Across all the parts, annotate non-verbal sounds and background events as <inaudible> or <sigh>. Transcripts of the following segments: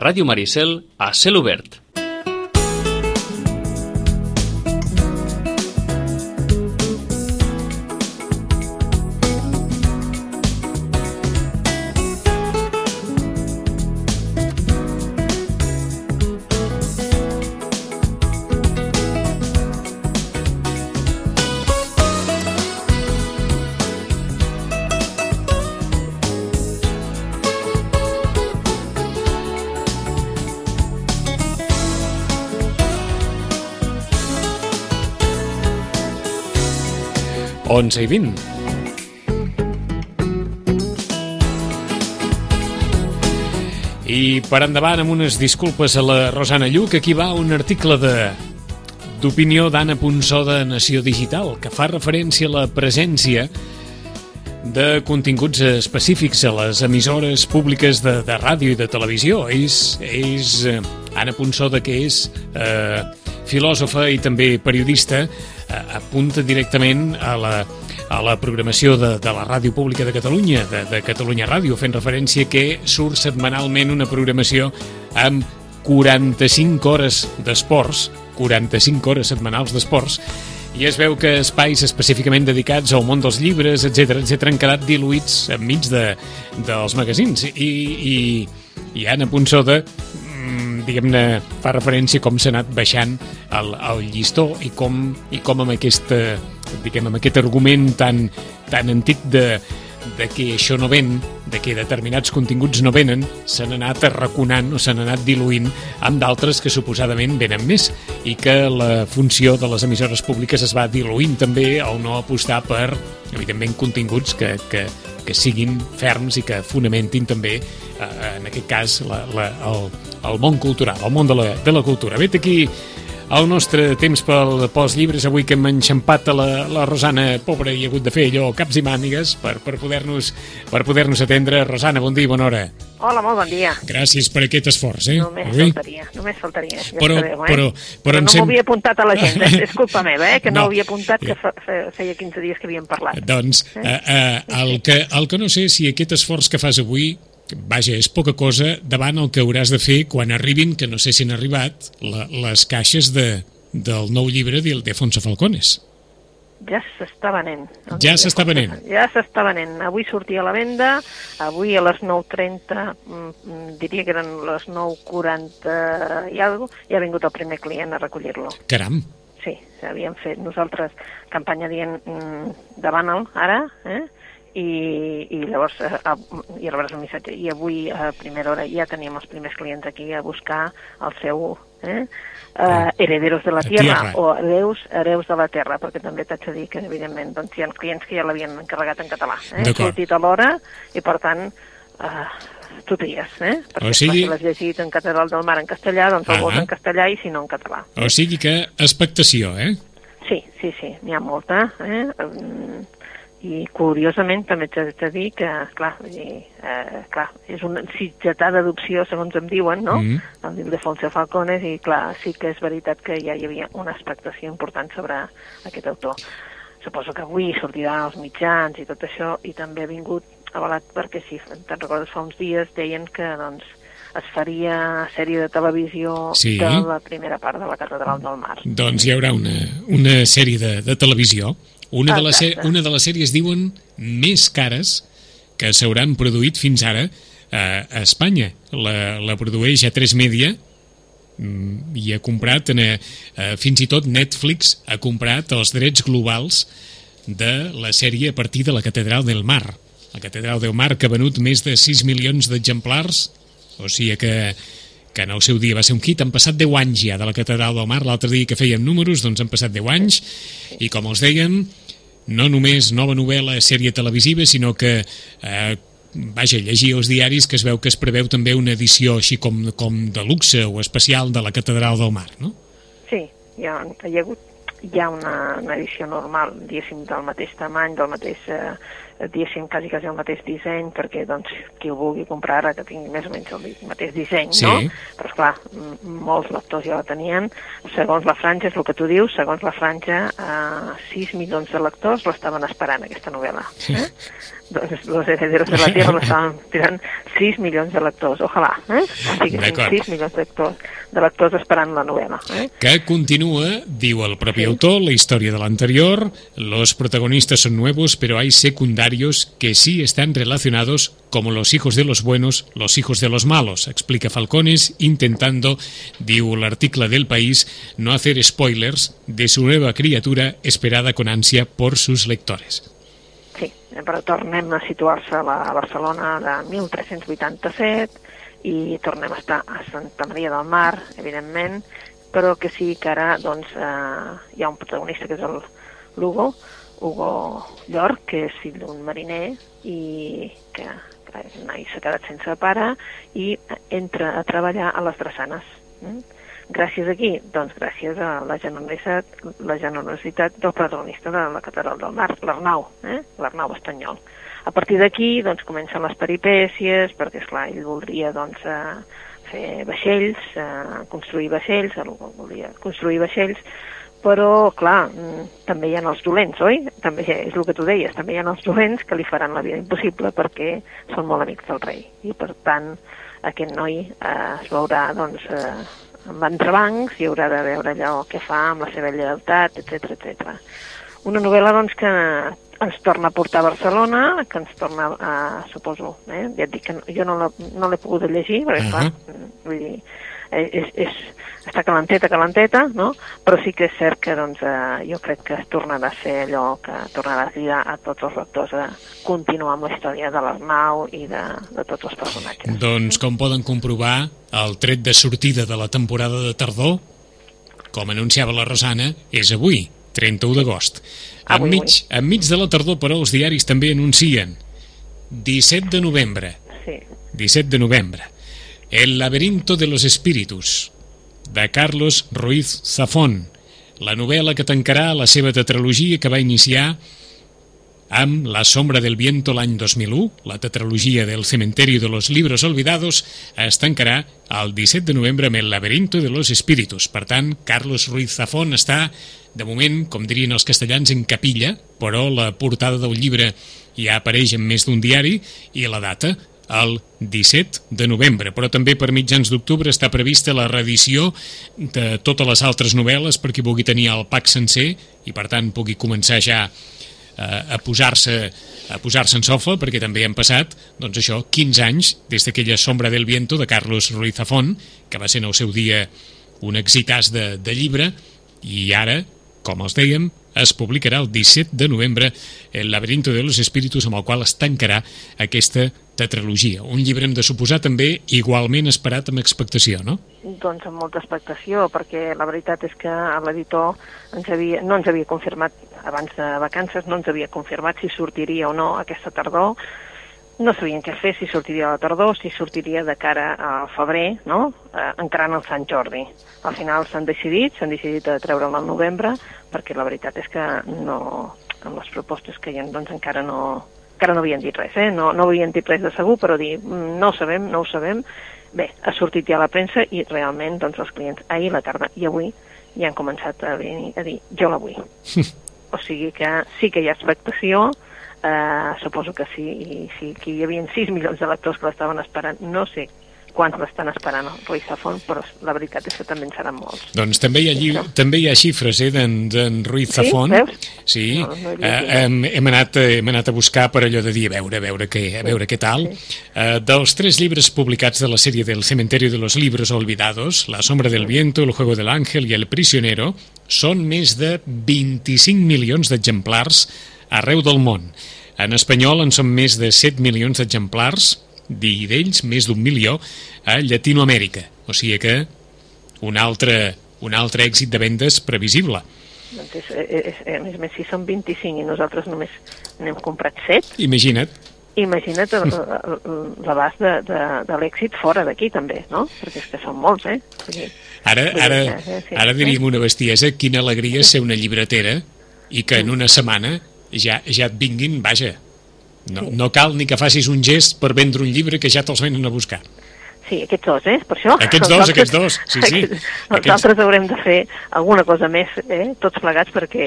Ràdio Maricel a cel 11 i 20. I per endavant amb unes disculpes a la Rosana Lluc, aquí va un article de d'opinió d'Anna Ponsó de Nació Digital, que fa referència a la presència de continguts específics a les emissores públiques de, de ràdio i de televisió. És, és eh, Anna Ponsó, de que és eh, filòsofa i també periodista, eh, apunta directament a la, a la programació de, de la Ràdio Pública de Catalunya, de, de Catalunya Ràdio, fent referència que surt setmanalment una programació amb 45 hores d'esports, 45 hores setmanals d'esports, i es veu que espais específicament dedicats al món dels llibres, etc etc han quedat diluïts enmig de, dels magazins. I, i, i Anna Ponsoda diguem-ne, fa referència com s'ha anat baixant el, el llistó i com, i com amb, aquesta, diguem, amb aquest argument tan, tan antic de, de que això no ven, de que determinats continguts no venen, s'han anat arraconant o s'han anat diluint amb d'altres que suposadament venen més i que la funció de les emissores públiques es va diluint també al no apostar per, evidentment, continguts que, que, que siguin ferms i que fonamentin també, eh, en aquest cas, la, la, el, el món cultural, el món de la, de la cultura. Vet aquí el nostre temps pel, pels llibres, avui que hem enxampat a la, la Rosana, pobra, i ha hagut de fer allò caps i mànigues per, per poder-nos per poder atendre. Rosana, bon dia i bona hora. Hola, molt bon dia. Gràcies per aquest esforç, eh? Només avui? faltaria, només faltaria. Ja però, sabeu, eh? però, però, però no sem... m'havia apuntat a l'agenda, <laughs> és culpa meva, eh? Que no, no havia apuntat, que feia 15 dies que havíem parlat. Doncs, eh? Eh, eh, el, que, el que no sé si aquest esforç que fas avui vaja, és poca cosa davant el que hauràs de fer quan arribin, que no sé si han arribat, la, les caixes de, del nou llibre d'Ildefonso Falcones. Ja s'està venent. Ja s'està venent. <laughs> Ja s'està venent. Avui sortia a la venda, avui a les 9.30, mm, diria que eren les 9.40 i alguna cosa, i ha vingut el primer client a recollir-lo. Caram! Sí, havíem fet nosaltres campanya dient mm, davant el ara, eh? I, i llavors eh, i rebràs un missatge i avui a primera hora ja teníem els primers clients aquí a buscar el seu eh? Uh, herederos de la tierra, tierra o hereus, hereus de la terra, perquè també t'haig de dir que evidentment doncs, hi ha clients que ja l'havien encarregat en català, eh? he dit a l'hora i per tant uh, tu tries, eh? perquè o sigui... si l'has llegit en Catedral del Mar en castellà, doncs el vols en castellà i si no en català. O sigui que expectació, eh? Sí, sí, sí, n'hi ha molta, eh? I curiosament també t'he de dir que, clar, dir, eh, clar és una sitgetà d'adopció, segons em diuen, no? Mm -hmm. El d'Ildefonso Falcones, i clar, sí que és veritat que ja hi havia una expectació important sobre aquest autor. Suposo que avui sortirà als mitjans i tot això, i també ha vingut avalat perquè, si te'n recordes, fa uns dies deien que, doncs, es faria sèrie de televisió sí. de la primera part de la Catedral del Mar. Doncs hi haurà una, una sèrie de, de televisió una de, les, una de les sèries, diuen, més cares que s'hauran produït fins ara a, a Espanya. La, la produeix a 3 Media mm, i ha comprat, en, eh, fins i tot Netflix ha comprat els drets globals de la sèrie a partir de la Catedral del Mar. La Catedral del Mar que ha venut més de 6 milions d'exemplars, o sigui que que en el seu dia va ser un hit, han passat 10 anys ja de la Catedral del Mar, l'altre dia que fèiem números, doncs han passat 10 anys, i com els deien, no només nova novel·la, sèrie televisiva, sinó que, eh, vaja, llegir els diaris que es veu que es preveu també una edició així com, com de luxe o especial de la Catedral del Mar, no? Sí, ha, hi ha hagut hi ha una, una edició normal, diguéssim, del mateix tamany, del mateix, eh, diguéssim, quasi, quasi el mateix disseny, perquè, doncs, qui ho vulgui comprar ara que tingui més o menys el mateix disseny, sí. no? Però, esclar, molts lectors ja la tenien. Segons la franja, és el que tu dius, segons la franja, eh, 6 milions de lectors l'estaven esperant, aquesta novel·la. Eh? doncs los herederos de la Tierra l'estaven tirant 6 milions de lectors, ojalà, eh? Siguessin 6 milions de lectors, de lectors esperant la novel·la. Eh? Que continua, diu el propi sí. autor, la història de l'anterior, los protagonistas son nuevos, pero hay secundarios que sí están relacionados como los hijos de los buenos, los hijos de los malos, explica Falcones, intentando, diu l'article del País, no hacer spoilers de su nueva criatura esperada con ansia por sus lectores. Sí, però tornem a situar-se a, la, a Barcelona de 1387 i tornem a estar a Santa Maria del Mar, evidentment, però que sí que ara doncs, eh, hi ha un protagonista que és el Lugo, Hugo Llor, que és fill d'un mariner i que, que s'ha quedat sense pare i entra a treballar a les drassanes. Mm? Gràcies a qui? Doncs gràcies a la generositat, la generositat del protagonista de la Catedral del Mar, l'Arnau, eh? l'Arnau espanyol. A partir d'aquí doncs, comencen les peripècies, perquè, esclar, ell voldria doncs, eh, fer vaixells, eh, construir vaixells, volia construir vaixells, però, clar, mm, també hi ha els dolents, oi? També és el que tu deies, també hi ha els dolents que li faran la vida impossible perquè són molt amics del rei. I, per tant, aquest noi eh, es veurà, doncs, eh, amb entrebancs i haurà de veure allò que fa amb la seva lleialtat, etc etc. Una novel·la doncs, que ens torna a portar a Barcelona, que ens torna a, suposo, eh? ja et dic que jo no l'he no pogut llegir, perquè, uh -huh. clar, vull dir, és, és, està calenteta, calenteta, no? però sí que és cert que doncs, eh, jo crec que es tornarà a ser allò que tornarà a cridar a tots els lectors a continuar amb la història de l'Arnau i de, de tots els personatges. Doncs com poden comprovar, el tret de sortida de la temporada de tardor, com anunciava la Rosana, és avui, 31 d'agost. Enmig, enmig de la tardor, però, els diaris també anuncien 17 de novembre. Sí. 17 de novembre. El laberinto de los espíritus, de Carlos Ruiz Zafón, la novel·la que tancarà la seva tetralogia que va iniciar amb La sombra del viento l'any 2001, la tetralogia del cementeri de los libros olvidados, es tancarà el 17 de novembre amb El laberinto de los espíritus. Per tant, Carlos Ruiz Zafón està, de moment, com dirien els castellans, en capilla, però la portada del llibre ja apareix en més d'un diari i la data, el 17 de novembre, però també per mitjans d'octubre està prevista la reedició de totes les altres novel·les per qui vulgui tenir el pack sencer i per tant pugui començar ja a posar-se a posar-se en sofa, perquè també han passat, doncs això, 15 anys des d'aquella Sombra del Viento de Carlos Ruiz Zafón, que va ser en el seu dia un exitàs de, de llibre, i ara, com els dèiem, es publicarà el 17 de novembre El laberinto de los espíritus, amb el qual es tancarà aquesta tetralogia. Un llibre hem de suposar també igualment esperat amb expectació, no? Doncs amb molta expectació, perquè la veritat és que l'editor ens havia, no ens havia confirmat, abans de vacances, no ens havia confirmat si sortiria o no aquesta tardor, no sabien què fer, si sortiria a la tardor, si sortiria de cara al febrer, no? Eh, entrant al Sant Jordi. Al final s'han decidit, s'han decidit a treure'l al novembre, perquè la veritat és que no, amb les propostes que hi ha, doncs encara no, encara no havien dit res, eh? no, no havien dit res de segur, però dir, mm, no ho sabem, no ho sabem. Bé, ha sortit ja a la premsa i realment doncs, els clients ahir la tarda i avui ja han començat a, venir, a dir jo la vull. <laughs> o sigui que sí que hi ha expectació, eh, suposo que sí, i sí que hi havia 6 milions de lectors que l'estaven esperant, no sé quants l'estan esperant el Ruiz Zafón, però la veritat és que també en seran molts. Doncs també hi ha, lli... també hi ha xifres eh, d'en Ruiz Zafón. Sí, veus? Sí, no, no eh, hem, hem, anat, hem anat a buscar per allò de dir a veure, a veure, què, a veure què tal. Sí. Eh, dels tres llibres publicats de la sèrie del Cementerio de los Libros Olvidados, La sombra del viento, El juego del ángel i El prisionero, són més de 25 milions d'exemplars arreu del món. En espanyol en són més de 7 milions d'exemplars, i d'ells més d'un milió a Llatinoamèrica. O sigui que un altre, un altre èxit de vendes previsible. Doncs és, és, a més a més, si són 25 i nosaltres només n'hem comprat 7... Imagina't. imagina't l'abast de, de, de l'èxit fora d'aquí també, no? Perquè és que són molts, eh? Vull Ara, ara, ara diríem una bestiesa, quina alegria ser una llibretera i que en una setmana ja, ja et vinguin, vaja, no, no cal ni que facis un gest per vendre un llibre que ja te'ls venen a buscar. Sí, aquests dos, eh? Per això. Aquests dos, altres, aquests dos, sí, sí. Aquests, aquests... altres haurem de fer alguna cosa més, eh? Tots plegats perquè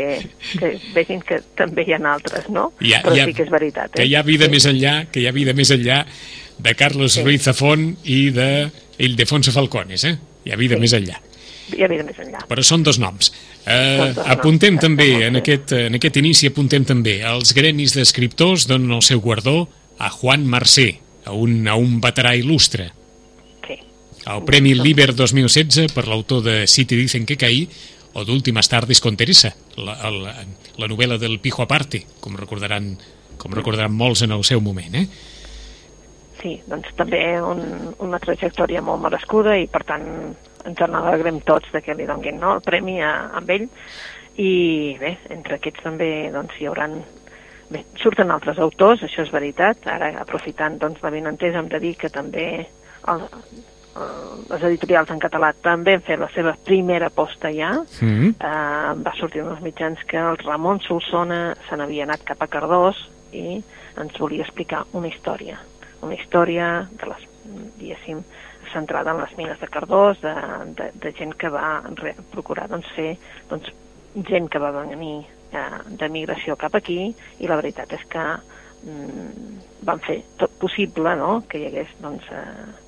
que vegin que també hi ha altres, no? Ja, Però ja, sí que és veritat, eh? Que hi ha vida sí. més enllà, que hi ha vida més enllà de Carlos sí. Ruiz Zafón i de Ildefonso Falcones, eh? Hi ha vida sí. més enllà. Hi ha vida més enllà. Però són dos noms. Uh, dos apuntem noms. també, en aquest, en aquest inici apuntem també, els gremis d'escriptors donen el seu guardó a Juan Mercé, a un, a un veterà il·lustre, el Premi Liber 2016 per l'autor de Si te dicen que caí o d'Últimes tardes con Teresa, la, la, la novel·la del Pijo Aparte, com recordaran, com recordaran molts en el seu moment, eh? Sí, doncs també un, una trajectòria molt merescuda i per tant ens en alegrem tots de que li donguin no, el premi a, a ell i bé, entre aquests també doncs, hi hauran bé, surten altres autors, això és veritat ara aprofitant doncs, la vinentesa hem de dir que també el, les editorials en català també han fet la seva primera posta ja. Mm -hmm. eh, va sortir en els mitjans que el Ramon Solsona se n'havia anat cap a Cardós i ens volia explicar una història. Una història de les, diguéssim, centrada en les mines de Cardós, de, de, de gent que va re, procurar doncs, fer doncs, gent que va venir eh, de migració cap aquí i la veritat és que mm, van fer tot possible no? que hi hagués doncs, eh,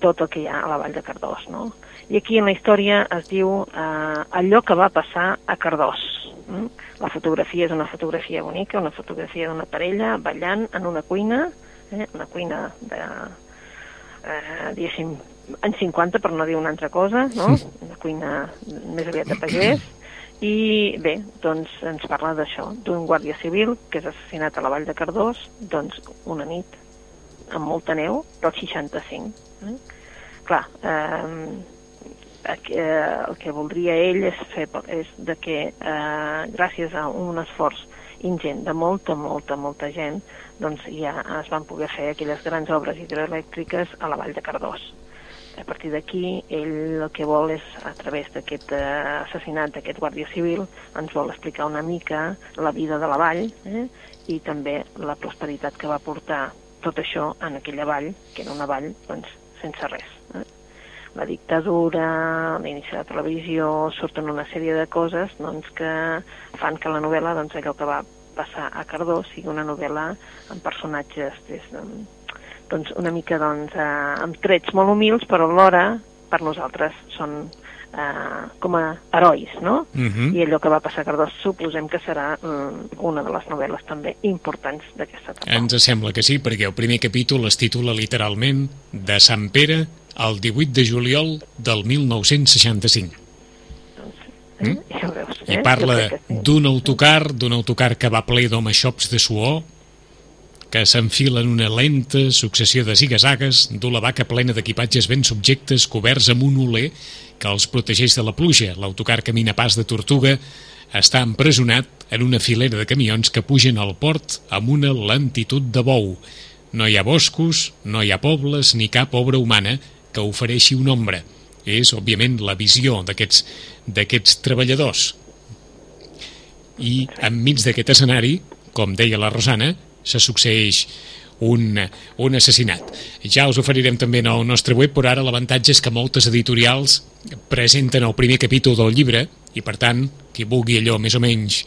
tot el que hi ha a la vall de Cardós. No? I aquí en la història es diu eh, allò que va passar a Cardós. Mm? La fotografia és una fotografia bonica, una fotografia d'una parella ballant en una cuina, eh? una cuina de, eh, diguéssim, anys 50 per no dir una altra cosa, no? una cuina més aviat de pagès, i bé, doncs ens parla d'això, d'un guàrdia civil que és assassinat a la vall de Cardós, doncs una nit amb molta neu del 65. Eh? Clar, eh, el que voldria ell és, fer, és de que eh, gràcies a un esforç ingent de molta, molta, molta gent, doncs ja es van poder fer aquelles grans obres hidroelèctriques a la vall de Cardós. A partir d'aquí, ell el que vol és, a través d'aquest eh, assassinat d'aquest guàrdia civil, ens vol explicar una mica la vida de la vall eh, i també la prosperitat que va portar tot això en aquella vall, que era una vall doncs, sense res. Eh? La dictadura, l'inici de la televisió, surten una sèrie de coses doncs, que fan que la novel·la, doncs, allò que va passar a Cardó, sigui una novel·la amb personatges des de, doncs, una mica doncs, eh, amb trets molt humils, però alhora per nosaltres són eh, com a herois, no? Uh mhm. -huh. I allò que va passar a Cardós suposem que serà um, una de les novel·les també importants d'aquesta etapa. Ens sembla que sí, perquè el primer capítol es titula literalment de Sant Pere el 18 de juliol del 1965. Doncs, eh? mm? Ja veus, eh? I parla sí. d'un autocar, d'un autocar que va ple d'home-xops de suor, que s'enfila en una lenta successió de zigazagues, du la vaca plena d'equipatges ben subjectes coberts amb un oler que els protegeix de la pluja. L'autocar camina pas de tortuga està empresonat en una filera de camions que pugen al port amb una lentitud de bou. No hi ha boscos, no hi ha pobles ni cap obra humana que ofereixi una ombra. És, òbviament, la visió d'aquests treballadors. I enmig d'aquest escenari, com deia la Rosana, se succeeix un, un assassinat. Ja us oferirem també en el nostre web, però ara l'avantatge és que moltes editorials presenten el primer capítol del llibre i, per tant, qui vulgui allò més o menys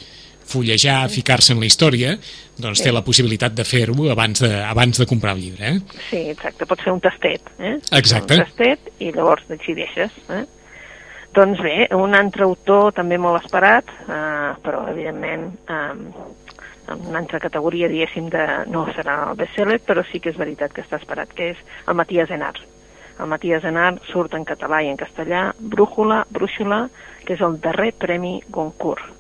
fullejar, ficar-se en la història, doncs sí. té la possibilitat de fer-ho abans, de, abans de comprar el llibre. Eh? Sí, exacte, pot ser un tastet. Eh? Exacte. Un tastet i llavors decideixes. Eh? Doncs bé, un altre autor també molt esperat, eh, però evidentment eh, en una altra categoria, diguéssim, de, no serà el bestseller, però sí que és veritat que està esperat, que és el Matías Enar. El Matías Enar surt en català i en castellà, Brújula, Brúixola, que és el darrer Premi Goncourt.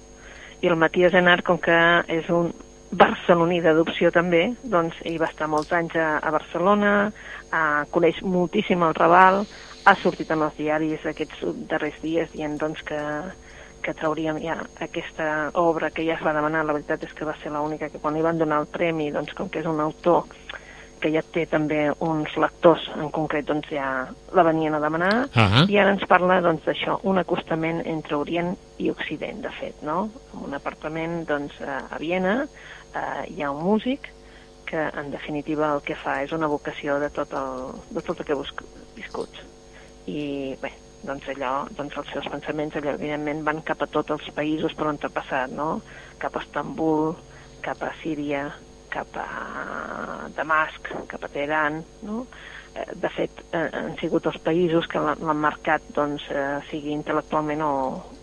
I el Matías Enar, com que és un barceloní d'adopció també, doncs ell va estar molts anys a, a Barcelona, a, coneix moltíssim el Raval, ha sortit en els diaris aquests darrers dies dient doncs, que que trauríem ja aquesta obra que ja es va demanar, la veritat és que va ser l'única que quan li van donar el premi, doncs com que és un autor que ja té també uns lectors en concret, doncs ja la venien a demanar, uh -huh. i ara ens parla doncs d'això, un acostament entre Orient i Occident, de fet, no? En un apartament doncs a Viena eh, hi ha un músic que en definitiva el que fa és una vocació de tot el, de tot el que he viscut. I bé, doncs allò, doncs els seus pensaments allò, evidentment van cap a tots els països per on ha passat, no? Cap a Estambul, cap a Síria, cap a Damasc, cap a Teheran, no? Eh, de fet, eh, han sigut els països que l'han marcat, doncs, eh, sigui intel·lectualment o,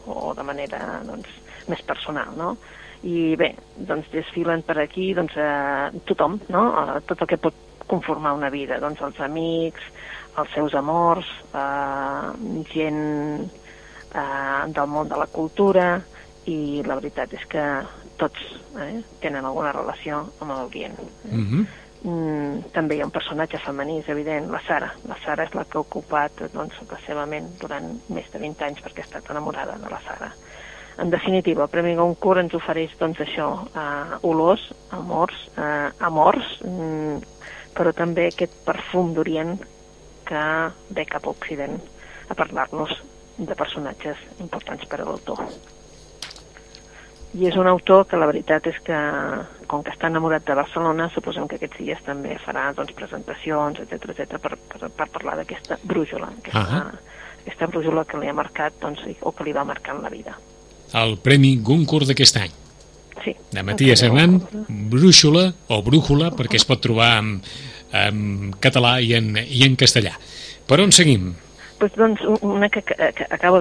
o de manera, doncs, més personal, no? I bé, doncs desfilen per aquí, doncs, eh, tothom, no? Eh, tot el que pot conformar una vida, doncs els amics, els seus amors, eh, gent eh, del món de la cultura, i la veritat és que tots eh, tenen alguna relació amb l'Orient. Eh? Mm -hmm. Mm, també hi ha un personatge femení, és evident, la Sara. La Sara és la que ha ocupat doncs, la seva ment durant més de 20 anys perquè ha estat enamorada de la Sara. En definitiva, el Premi Goncourt ens ofereix doncs, això, eh, olors, amors, eh, amors, mm, però també aquest perfum d'Orient que ve cap a Occident a parlar-nos de personatges importants per a l'autor i és un autor que la veritat és que, com que està enamorat de Barcelona, suposem que aquests dies també farà doncs, presentacions, etc etc per, per, per parlar d'aquesta brújula, aquesta, uh -huh. aquesta brújula que li ha marcat doncs, o que li va marcar en la vida. El Premi Goncourt d'aquest any. Sí. De Matías Hernán, brújula o brújula, perquè es pot trobar en, en català i en, i en castellà. Per on seguim? Pues, doncs, una que, que, acabo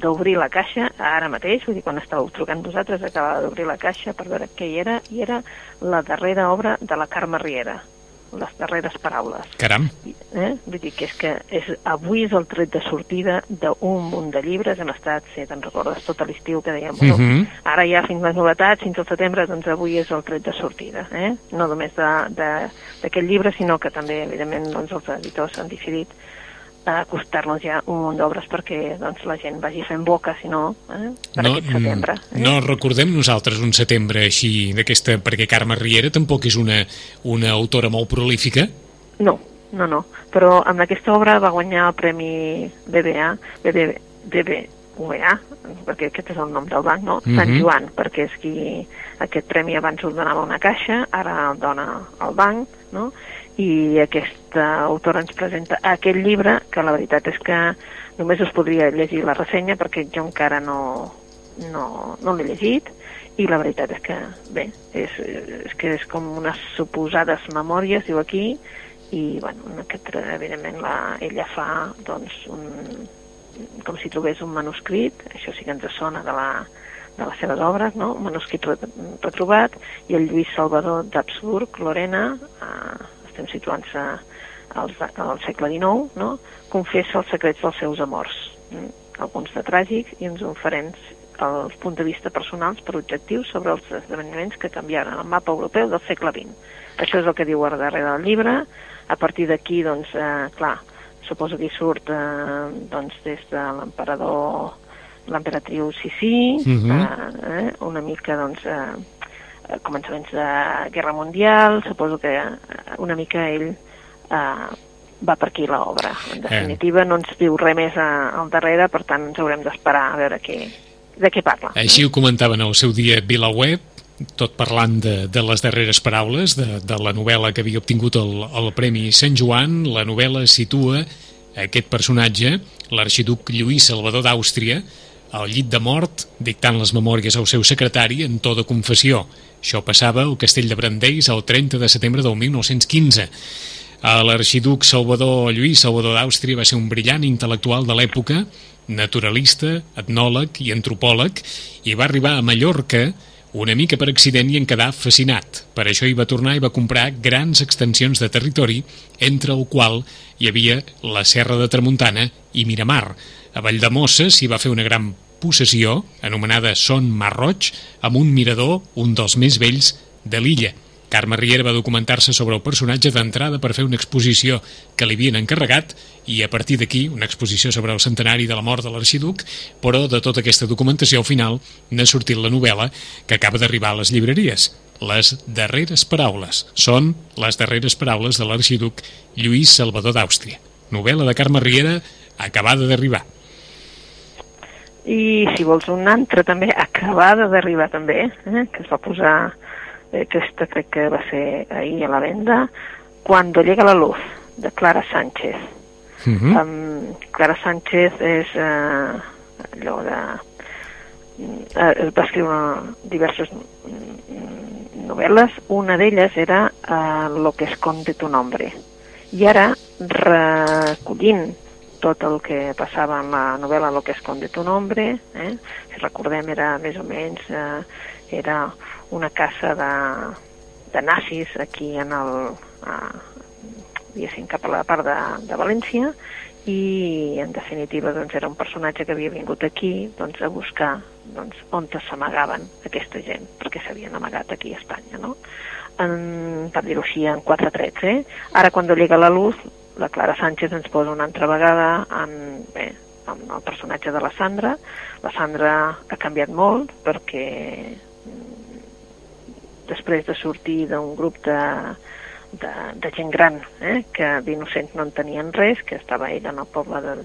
d'obrir la caixa ara mateix, vull dir, quan estàveu trucant vosaltres, acaba d'obrir la caixa per veure què hi era, i era la darrera obra de la Carme Riera les darreres paraules. Caram! Eh? Vull dir que és que és, avui és el tret de sortida d'un munt de llibres, hem estat, si te'n recordes, tot l'estiu que dèiem, bueno, uh mhm. -huh. ara ja fins les novetats, fins al setembre, doncs avui és el tret de sortida, eh? no només d'aquest llibre, sinó que també, evidentment, doncs, els editors han decidit acostar-nos ja un munt d'obres perquè doncs, la gent vagi fent boca, si no, eh, per no, aquest setembre. Eh? No recordem nosaltres un setembre així d'aquesta... perquè Carme Riera tampoc és una, una autora molt prolífica? No, no, no. Però amb aquesta obra va guanyar el Premi BBA, BB, BBVA, perquè aquest és el nom del banc, no? Mm -hmm. Sant Joan, perquè és qui aquest premi abans ho donava una caixa, ara el dona el banc, no? i aquesta autora ens presenta aquest llibre, que la veritat és que només us podria llegir la ressenya perquè jo encara no, no, no l'he llegit i la veritat és que, bé, és, és que és com unes suposades memòries, diu aquí, i, bueno, en aquest, evidentment, la, ella fa, doncs, un, com si trobés un manuscrit, això sí que ens sona de, la, de les seves obres, no? un manuscrit retrobat, i el Lluís Salvador d'Habsburg, Lorena, eh, estem situant-se al, al segle XIX, no? confessa els secrets dels seus amors, mm? alguns de tràgics i uns oferents els punts de vista personals per objectius sobre els esdeveniments que canviaran el mapa europeu del segle XX. Això és el que diu a darrere del llibre. A partir d'aquí, doncs, eh, clar, suposo que hi surt eh, doncs, des de l'emperador l'emperatriu Sissi, uh mhm. -huh. eh, una mica doncs, eh, Eh, començaments de Guerra Mundial, suposo que eh, una mica ell eh, va per aquí l'obra. En eh. definitiva, eh. no ens diu res més al darrere, per tant ens haurem d'esperar a veure què, de què parla. Així ho comentaven el seu dia VilaWeb, tot parlant de, de les darreres paraules de, de la novel·la que havia obtingut el, el Premi Sant Joan. La novel·la situa aquest personatge, l'arxiduc Lluís Salvador d'Àustria, al llit de mort, dictant les memòries al seu secretari en to de confessió. Això passava al castell de Brandeis el 30 de setembre del 1915. L'arxiduc Salvador Lluís Salvador d'Àustria va ser un brillant intel·lectual de l'època, naturalista, etnòleg i antropòleg, i va arribar a Mallorca una mica per accident i en quedar fascinat. Per això hi va tornar i va comprar grans extensions de territori, entre el qual hi havia la Serra de Tramuntana i Miramar. A Valldemossa s'hi va fer una gran possessió, anomenada Son Marroig, amb un mirador, un dels més vells de l'illa. Carme Riera va documentar-se sobre el personatge d'entrada per fer una exposició que li havien encarregat i a partir d'aquí una exposició sobre el centenari de la mort de l'arxiduc, però de tota aquesta documentació al final n'ha sortit la novel·la que acaba d'arribar a les llibreries. Les darreres paraules. Són les darreres paraules de l'arxiduc Lluís Salvador d'Àustria. Novel·la de Carme Riera acabada d'arribar. I si vols un altre també, acabada d'arribar també, eh, que es va posar aquesta crec que va ser ahir a la venda, Cuando llega la luz, de Clara Sánchez. Uh -huh. um, Clara Sánchez és uh, allò de... Uh, va escriure diverses novel·les, una d'elles era uh, Lo que esconde tu nombre. I ara, recollint tot el que passava en la novel·la Lo que esconde tu nombre, eh? si recordem era més o menys, uh, era una casa de, de nazis aquí en el, uh, cap a la part de, de València i en definitiva doncs, era un personatge que havia vingut aquí doncs, a buscar doncs, on s'amagaven aquesta gent, perquè s'havien amagat aquí a Espanya, no? En, per dir-ho així, en quatre trets, eh? Ara, quan llega la luz, la Clara Sánchez ens posa una altra vegada en, bé, en el personatge de la Sandra. La Sandra ha canviat molt perquè després de sortir d'un grup de, de, de gent gran, eh, que d'innocents no en tenien res, que estava ella en el poble de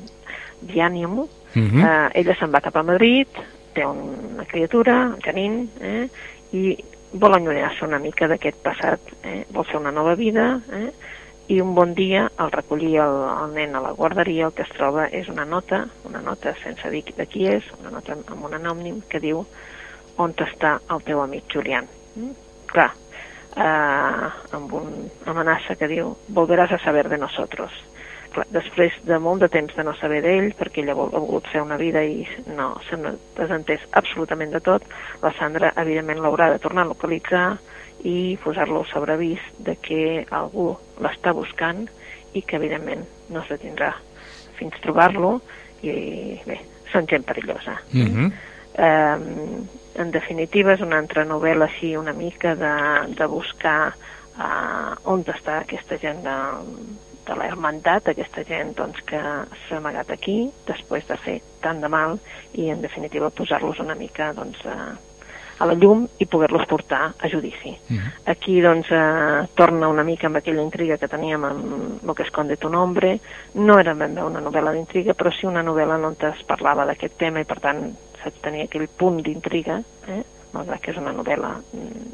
Diànimo, uh mhm. -huh. eh, ella se'n va cap a Madrid, té una criatura, Janine, eh, i vol allunyar-se una mica d'aquest passat, eh, vol fer una nova vida, eh, i un bon dia, al recollir el, el nen a la guarderia, el que es troba és una nota, una nota sense dir de qui és, una nota amb un anònim que diu on està el teu amic Julián. Mm? clar, eh, amb una amenaça que diu volveràs a saber de nosotros. Clar, després de molt de temps de no saber d'ell, perquè ella ha volgut fer una vida i no s'ha desentès absolutament de tot, la Sandra evidentment l'haurà de tornar a localitzar i posar-lo sobre avís de que algú l'està buscant i que evidentment no se tindrà fins trobar-lo i bé, són gent perillosa. Mm -hmm. eh, en definitiva és una altra novel·la així una mica de, de buscar uh, on està aquesta gent de, de la hermandat, aquesta gent doncs, que s'ha amagat aquí després de fer tant de mal i en definitiva posar-los una mica doncs, a, a la llum i poder-los portar a judici. Uh mhm. -huh. Aquí doncs eh, torna una mica amb aquella intriga que teníem amb Lo que esconde tu nombre. No era ben bé una novel·la d'intriga, però sí una novel·la on es parlava d'aquest tema i per tant tenir aquell punt d'intriga, eh? malgrat que és una novel·la mm,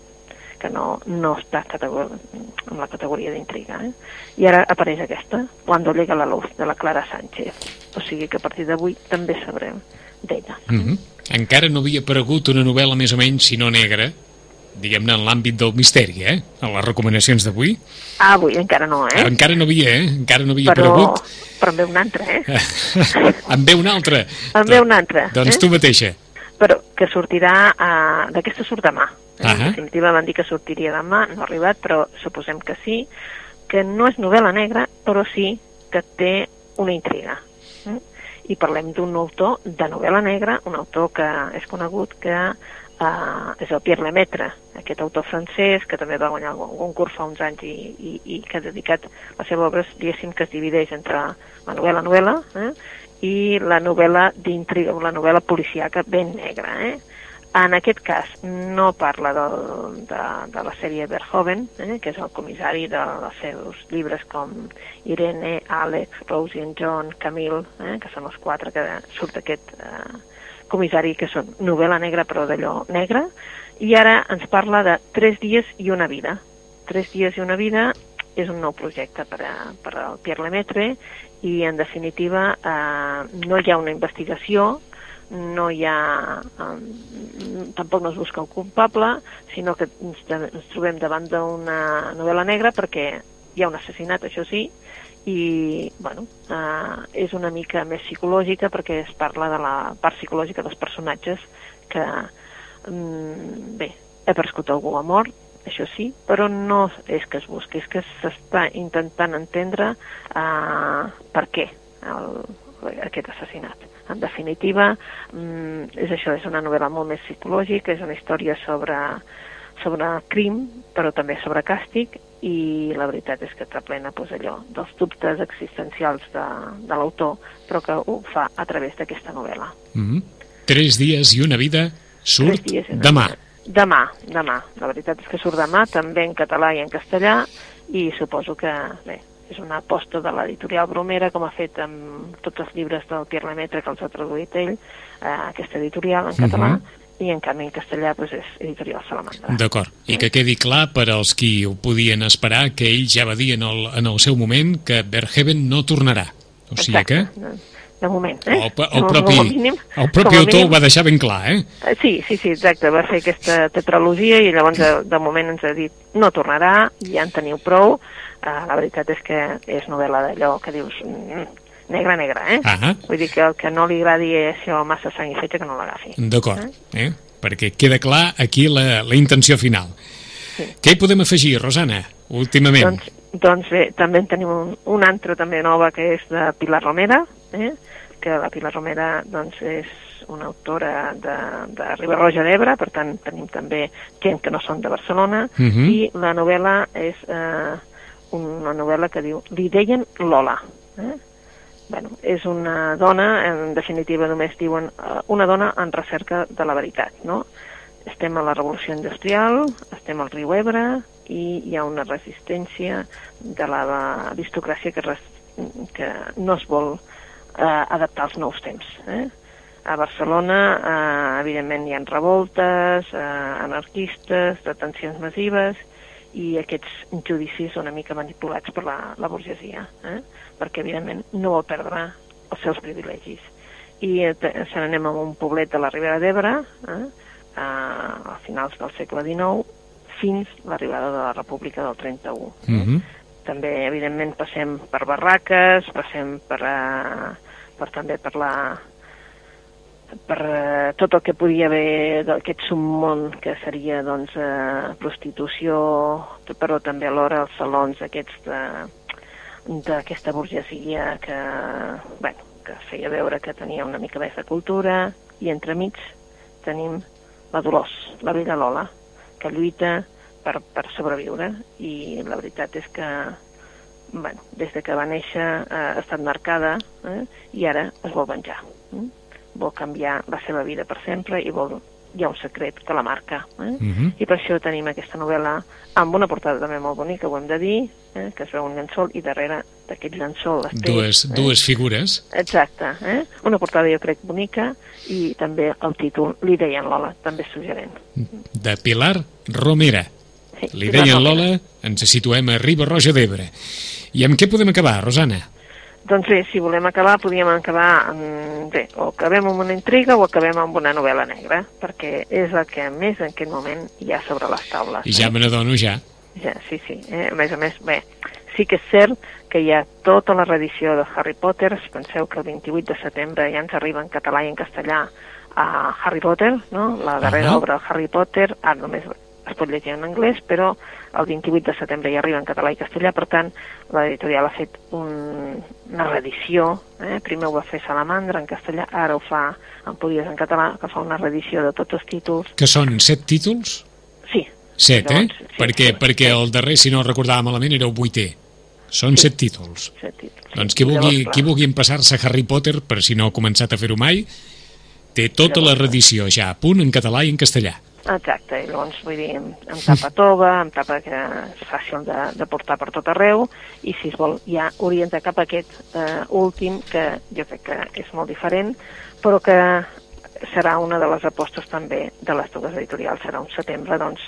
que no, no està en la categoria d'intriga. Eh? I ara apareix aquesta, Cuando llega la luz, de la Clara Sánchez. O sigui que a partir d'avui també sabrem d'ella. Mm -hmm. Encara no havia aparegut una novel·la més o menys, si no negra, diguem-ne, en l'àmbit del misteri, eh? En les recomanacions d'avui. Ah, avui encara no, eh? Encara no havia, eh? Encara no havia però, aparegut. Però en ve una altra, eh? <laughs> en ve una altra. En ve una altra. Doncs eh? tu mateixa. Però que sortirà, uh, d'aquesta surt demà. Eh? Uh -huh. En definitiva van dir que sortiria demà, no ha arribat, però suposem que sí, que no és novel·la negra, però sí que té una intriga. Eh? I parlem d'un autor de novel·la negra, un autor que és conegut que uh, és el Pierre Lemaitre, aquest autor francès que també va guanyar un concurs fa uns anys i, i, i que ha dedicat la seva obra, diguéssim, que es divideix entre la novel·la-novel·la eh, i la novel·la d'intriga, la novel·la policiaca ben negra. Eh? En aquest cas no parla del, de, de la sèrie Verhoeven, eh, que és el comissari dels seus llibres com Irene, Alex, Rosie and John, Camille, eh, que són els quatre que surt aquest eh, comissari, que són novel·la negra, però d'allò negra, i ara ens parla de Tres dies i una vida. Tres dies i una vida és un nou projecte per, a, per al Pierre Lemaitre i, en definitiva, eh, no hi ha una investigació, no hi ha... Eh, tampoc no es busca un culpable, sinó que ens, ens trobem davant d'una novel·la negra perquè hi ha un assassinat, això sí, i bueno, eh, és una mica més psicològica perquè es parla de la part psicològica dels personatges que mm, bé, ha prescut algú a mort això sí, però no és que es busqui, és que s'està intentant entendre eh, per què el, aquest assassinat. En definitiva, mm, és això, és una novel·la molt més psicològica, és una història sobre sobre crim, però també sobre càstig, i la veritat és que plena pues, allò dels dubtes existencials de, de l'autor, però que ho fa a través d'aquesta novel·la. Mm -hmm. Tres dies i una vida surt demà. Vida. Demà, demà. La veritat és que surt demà, també en català i en castellà, i suposo que, bé, és una aposta de l'editorial Bromera, com ha fet amb tots els llibres del Pierre Lemaitre que els ha traduït ell, eh, aquesta editorial en català, uh mhm. -huh i en canvi en castellà doncs, és editorial Salamandra. D'acord, i que quedi clar per als qui ho podien esperar que ell ja va dir en el, en el seu moment que Verheven no tornarà. O sigui Exacte. que... De moment, eh? El, el propi, mínim, el propi autor mínim, ho va deixar ben clar, eh? eh? Sí, sí, sí, exacte. Va fer aquesta tetralogia i llavors de, de moment ens ha dit no tornarà, ja en teniu prou. Uh, la veritat és que és novel·la d'allò que dius... Mm, negre, negre, eh? Uh -huh. Vull dir que el que no li agradi això massa sang i fetge que no l'agafi. D'acord, eh? eh? Perquè queda clar aquí la, la intenció final. Sí. Què hi podem afegir, Rosana, últimament? Doncs, doncs bé, també en tenim un, un altre també nova que és de Pilar Romera, eh? que la Pilar Romera doncs, és una autora de, de Ribarroja d'Ebre, per tant tenim també gent que no són de Barcelona, uh -huh. i la novel·la és eh, una novel·la que diu Li deien Lola. Eh? bueno, és una dona, en definitiva només diuen uh, una dona en recerca de la veritat, no? Estem a la revolució industrial, estem al riu Ebre i hi ha una resistència de l'aristocràcia que, res, que no es vol uh, adaptar als nous temps. Eh? A Barcelona, uh, evidentment, hi ha revoltes, uh, anarquistes, detencions massives, i aquests judicis una mica manipulats per la, la burgesia, eh? perquè evidentment no vol perdre els seus privilegis. I eh, se n'anem a un poblet de la Ribera d'Ebre, eh? a, a finals del segle XIX, fins l'arribada de la República del 31. Eh? Mm -hmm. També, evidentment, passem per barraques, passem per, uh, per també per la, per eh, tot el que podia haver d'aquest submón que seria doncs, eh, prostitució, però també alhora els salons aquests d'aquesta burgesia que, bueno, que feia veure que tenia una mica més de cultura. I entremig tenim la Dolors, la vella Lola, que lluita per, per sobreviure i la veritat és que bueno, des de que va néixer eh, ha estat marcada eh, i ara es vol venjar. Eh? vol canviar la seva vida per sempre i vol hi ha un secret que la marca. Eh? Uh mhm. -huh. I per això tenim aquesta novel·la amb una portada també molt bonica, ho hem de dir, eh? que es veu un llençol i darrere d'aquest llençol té... Dues, eh? dues figures. Exacte. Eh? Una portada jo crec bonica i també el títol Li deien Lola, també suggerent. De Pilar Romera. Li deien Lola, ens situem a Riba Roja d'Ebre. I amb què podem acabar, Rosana? Doncs bé, si volem acabar, podríem acabar amb, bé, o acabem amb una intriga o acabem amb una novel·la negra, perquè és el que més en aquest moment hi ha sobre les taules. I ja eh? me n'adono, ja. Ja, sí, sí. Eh? A més a més, bé, sí que és cert que hi ha tota la reedició de Harry Potter, penseu que el 28 de setembre ja ens arriba en català i en castellà a Harry Potter, no? la darrera uh -huh. obra de Harry Potter, ara només es pot llegir en anglès, però el 28 de setembre ja arriba en català i castellà, per tant, l'editorial ha fet un, una reedició, eh? primer ho va fer Salamandra en castellà, ara ho fa Empúries en català, que fa una reedició de tots els títols. Que són set títols? Sí. Set, eh? Llavors, sí, perquè, sí, perquè el darrer, si no recordava malament, era el vuitè. Són sí. set títols. Set títols. Doncs qui vulgui, Llavors, qui vulgui empassar-se Harry Potter, per si no ha començat a fer-ho mai, té tota Llavors, la reedició ja a punt en català i en castellà. Exacte, i llavors vull dir, amb tapa tova, amb tapa que és fàcil de, de portar per tot arreu, i si es vol ja orientar cap a aquest eh, últim, que jo crec que és molt diferent, però que serà una de les apostes també de les dues editorials, serà un setembre, doncs,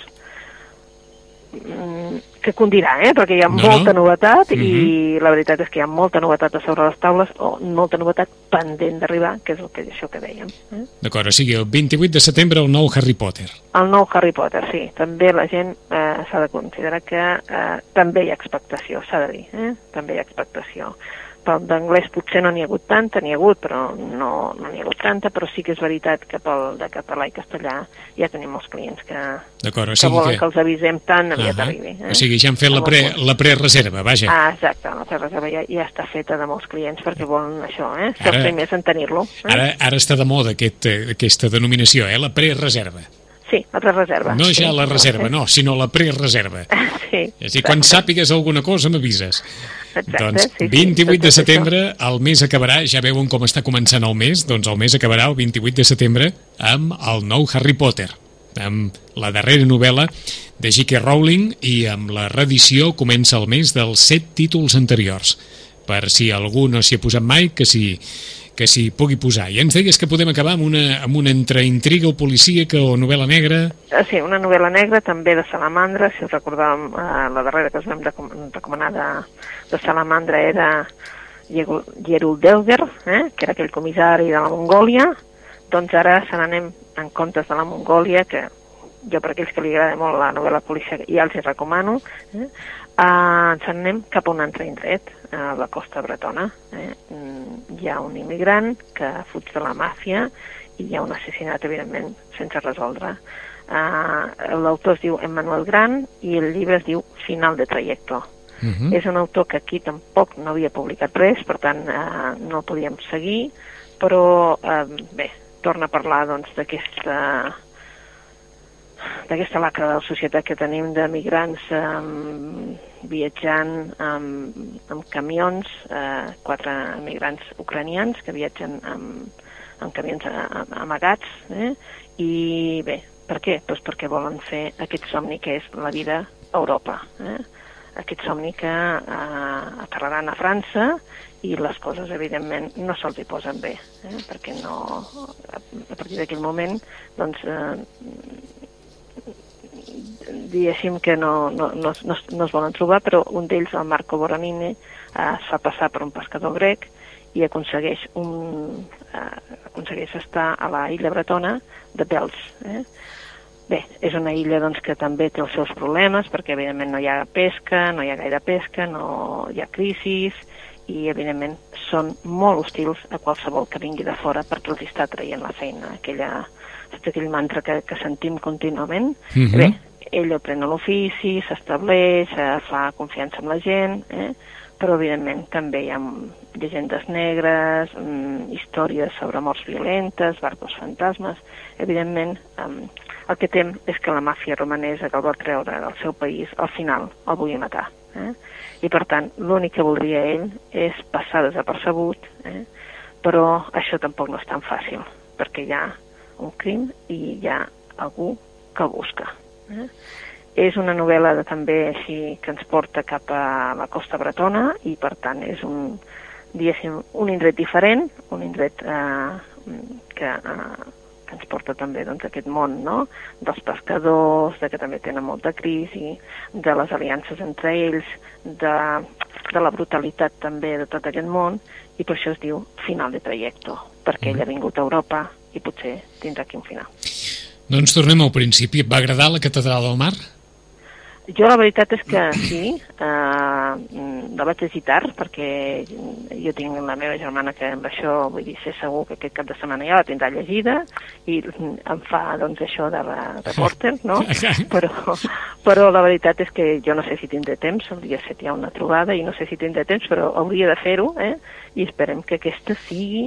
que condirà, eh? perquè hi ha no, molta no. novetat uh -huh. i mhm. la veritat és que hi ha molta novetat a sobre les taules o molta novetat pendent d'arribar, que és el que, això que dèiem. Eh? D'acord, o sigui, el 28 de setembre el nou Harry Potter. El nou Harry Potter, sí. També la gent eh, s'ha de considerar que eh, també hi ha expectació, s'ha de dir, eh? també hi ha expectació d'anglès potser no n'hi ha hagut tanta, n'hi ha hagut, però no no n'hi ha hagut tanta, però sí que és veritat que pel de català i castellà ja tenim molts clients que, o que volen que... que els avisem tan aviat uh -huh. arribi. Eh? O sigui, ja han fet la, pre, la prereserva, vaja. Ah, exacte, la prereserva ja, ja està feta de molts clients perquè volen això, eh? Ser els primers en tenir-lo. Eh? Ara, ara està de moda aquest, aquesta denominació, eh? La prereserva. Sí, la prereserva. No ja sí, la reserva, sí. no, sinó la prereserva. <laughs> Sí, És a dir, quan sàpigues alguna cosa m'avises. Exacte, Doncs sí, sí, 28 tot de setembre, el mes acabarà, ja veuen com està començant el mes, doncs el mes acabarà el 28 de setembre amb el nou Harry Potter, amb la darrera novel·la de J.K. Rowling i amb la reedició comença el mes dels set títols anteriors. Per si algú no s'hi ha posat mai, que s'hi que s'hi pugui posar. I ens deies que podem acabar amb una, amb una entre intriga o policíaca o novel·la negra. Eh, Sí, una novel·la negra també de Salamandra, si us recordàvem, eh, la darrera que us vam recom- recomanar de, de Salamandra era Gerul Delger, eh, que era aquell comissari de la Mongòlia, doncs ara se n'anem en comptes de la Mongòlia, que jo per aquells que li agrada molt la novel·la policial ja els hi recomano, eh, eh, ens n'anem cap a un altre indret, a la costa bretona. Eh. Mm, Hi ha un immigrant que fuig de la màfia i hi ha un assassinat, evidentment, sense resoldre. Uh, L'autor es diu Emmanuel Gran i el llibre es diu Final de trajecto. Uh -huh. És un autor que aquí tampoc no havia publicat res, per tant uh, no el podíem seguir, però uh, bé, torna a parlar doncs d'aquesta lacra de la societat que tenim de migrants um, viatjant amb, amb camions, eh, quatre migrants ucranians que viatgen amb, amb camions amagats, eh? i bé, per què? Pues perquè volen fer aquest somni que és la vida a Europa. Eh? Aquest somni que eh, aterraran a França i les coses, evidentment, no se'ls hi posen bé, eh? perquè no, a partir d'aquell moment, doncs, eh, diguéssim que no, no, no, no, es- no es volen trobar, però un d'ells, el Marco Boranine, eh, es fa passar per un pescador grec i aconsegueix, un, eh, aconsegueix estar a la illa bretona de Pels. Eh? Bé, és una illa doncs, que també té els seus problemes, perquè evidentment no hi ha pesca, no hi ha gaire pesca, no hi ha crisis, i evidentment són molt hostils a qualsevol que vingui de fora perquè els està traient la feina, aquella, saps aquell mantra que, que sentim contínuament. Mhm. Bé, ell aprèn l'ofici, s'estableix, eh, fa confiança amb la gent, eh? però evidentment també hi ha llegendes negres, mm, històries sobre morts violentes, barcos fantasmes, evidentment um, el que tem és que la màfia romanesa que el vol treure del seu país al final el vulgui matar. Eh? I per tant, l'únic que voldria ell és passar desapercebut, eh? però això tampoc no és tan fàcil, perquè hi ha un crim i hi ha algú que busca. Eh? És una novel·la de, també així que ens porta cap a la costa bretona i per tant és un, diguéssim, un indret diferent, un indret eh, que, eh, que ens porta també doncs, a aquest món no? dels pescadors, de que també tenen molta crisi, de les aliances entre ells, de, de la brutalitat també de tot aquest món, i per això es diu final de trajecto, perquè ell ha vingut a Europa i potser tindrà aquí un final. Doncs tornem al principi. Et va agradar la Catedral del Mar? Jo la veritat és que sí, eh, la vaig llegir tard perquè jo tinc la meva germana que amb això vull dir, sé segur que aquest cap de setmana ja la tindrà llegida i em fa doncs això de la reporter, no? <laughs> Però, però la veritat és que jo no sé si tindré temps, el dia 7 hi ha una trobada i no sé si tindré temps, però hauria de fer-ho, eh? I esperem que aquesta sigui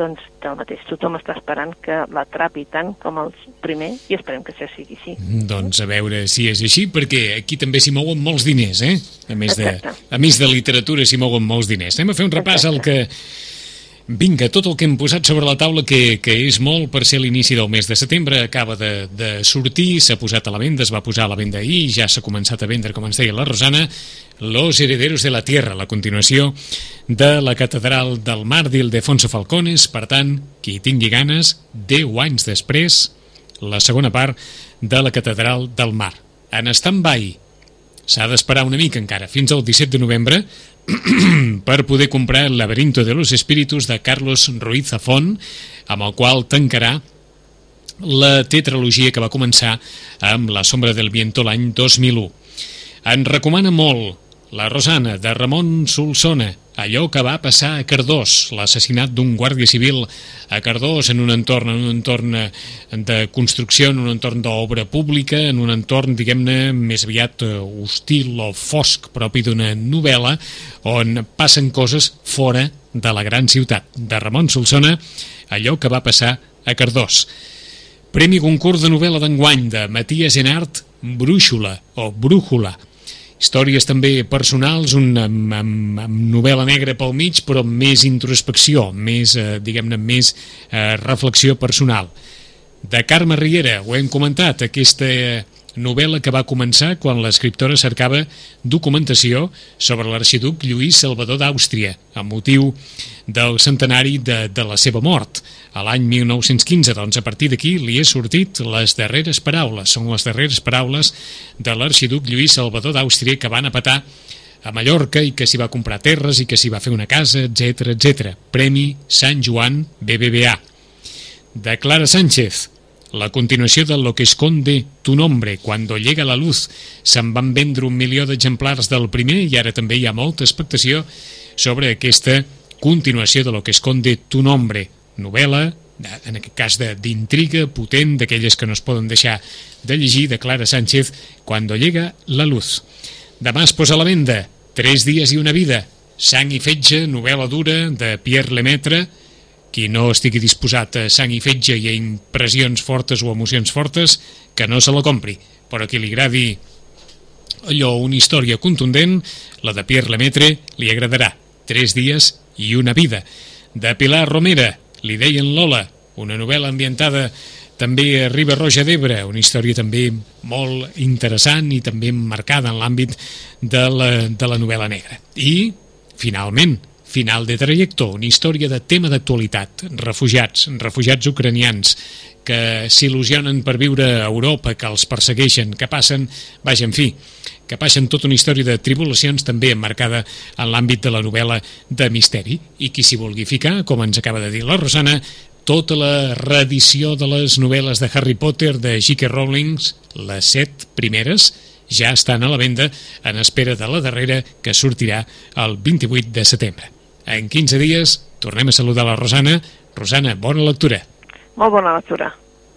doncs del mateix. Tothom està esperant que l'atrapi tant com el primer i esperem que això sigui així. Doncs a veure si és així, perquè aquí també s'hi mouen molts diners, eh? A més de, Exacte. a més de literatura s'hi mouen molts diners. Anem a fer un repàs al que... Vinga, tot el que hem posat sobre la taula, que, que és molt per ser l'inici del mes de setembre, acaba de, de sortir, s'ha posat a la venda, es va posar a la venda ahir, ja s'ha començat a vendre, com ens deia la Rosana, Los herederos de la tierra, la continuació de la Catedral del Mar d'Ildefonso Falcones, per tant, qui tingui ganes, 10 anys després, la segona part de la Catedral del Mar. En stand-by, s'ha d'esperar una mica encara, fins al 17 de novembre, <clears throat> per poder comprar el Laberinto de los Espíritus de Carlos Ruiz Zafón, amb el qual tancarà la tetralogia que va començar amb La sombra del viento l'any 2001. En recomana molt La Rosana, de Ramon Solsona, allò que va passar a Cardós, l'assassinat d'un guàrdia civil a Cardós en un entorn, en un entorn de construcció, en un entorn d'obra pública, en un entorn, diguem-ne, més aviat eh, hostil o fosc propi d'una novel·la on passen coses fora de la gran ciutat. De Ramon Solsona, allò que va passar a Cardós. Premi concurs de novel·la d'enguany de Matías Enart, Brúixola o Brújula. Històries també personals, una amb, amb, amb novel·la negra pel mig, però amb més introspecció, més, eh, diguem-ne, més eh, reflexió personal. De Carme Riera, ho hem comentat, aquesta novel·la que va començar quan l'escriptora cercava documentació sobre l'arxiduc Lluís Salvador d'Àustria, amb motiu del centenari de, de la seva mort. A l'any 1915, doncs a partir d'aquí li he sortit les darreres paraules, són les darreres paraules de l'arxiduc Lluís Salvador d'Àustria que van a petar a Mallorca i que s'hi va comprar terres i que s'hi va fer una casa, etc etc. Premi Sant Joan BBVA. De Clara Sánchez, la continuació de Lo que esconde tu nombre, Cuando llega la luz. Se'n van vendre un milió d'exemplars del primer i ara també hi ha molta expectació sobre aquesta continuació de Lo que esconde tu nombre, novel·la, en aquest cas d'intriga potent, d'aquelles que no es poden deixar de llegir, de Clara Sánchez, Cuando llega la luz. Demà es posa a la venda Tres dies i una vida, Sang i fetge, novel·la dura de Pierre Lemaitre, qui no estigui disposat a sang i fetge i a impressions fortes o emocions fortes, que no se la compri. Però qui li agradi allò, una història contundent, la de Pierre Lemaitre li agradarà. Tres dies i una vida. De Pilar Romera, li deien Lola, una novel·la ambientada també a Riba Roja d'Ebre, una història també molt interessant i també marcada en l'àmbit de, la, de la novel·la negra. I, finalment, Final de trajecto, una història de tema d'actualitat, refugiats, refugiats ucranians, que s'il·lusionen per viure a Europa, que els persegueixen, que passen, vaja, en fi, que passen tota una història de tribulacions també emmarcada en l'àmbit de la novel·la de misteri. I qui s'hi vulgui ficar, com ens acaba de dir la Rosana, tota la reedició de les novel·les de Harry Potter de J.K. Rowling, les set primeres, ja estan a la venda en espera de la darrera que sortirà el 28 de setembre. En 15 dies tornem a saludar la Rosana. Rosana, bona lectura. Molt bona lectura.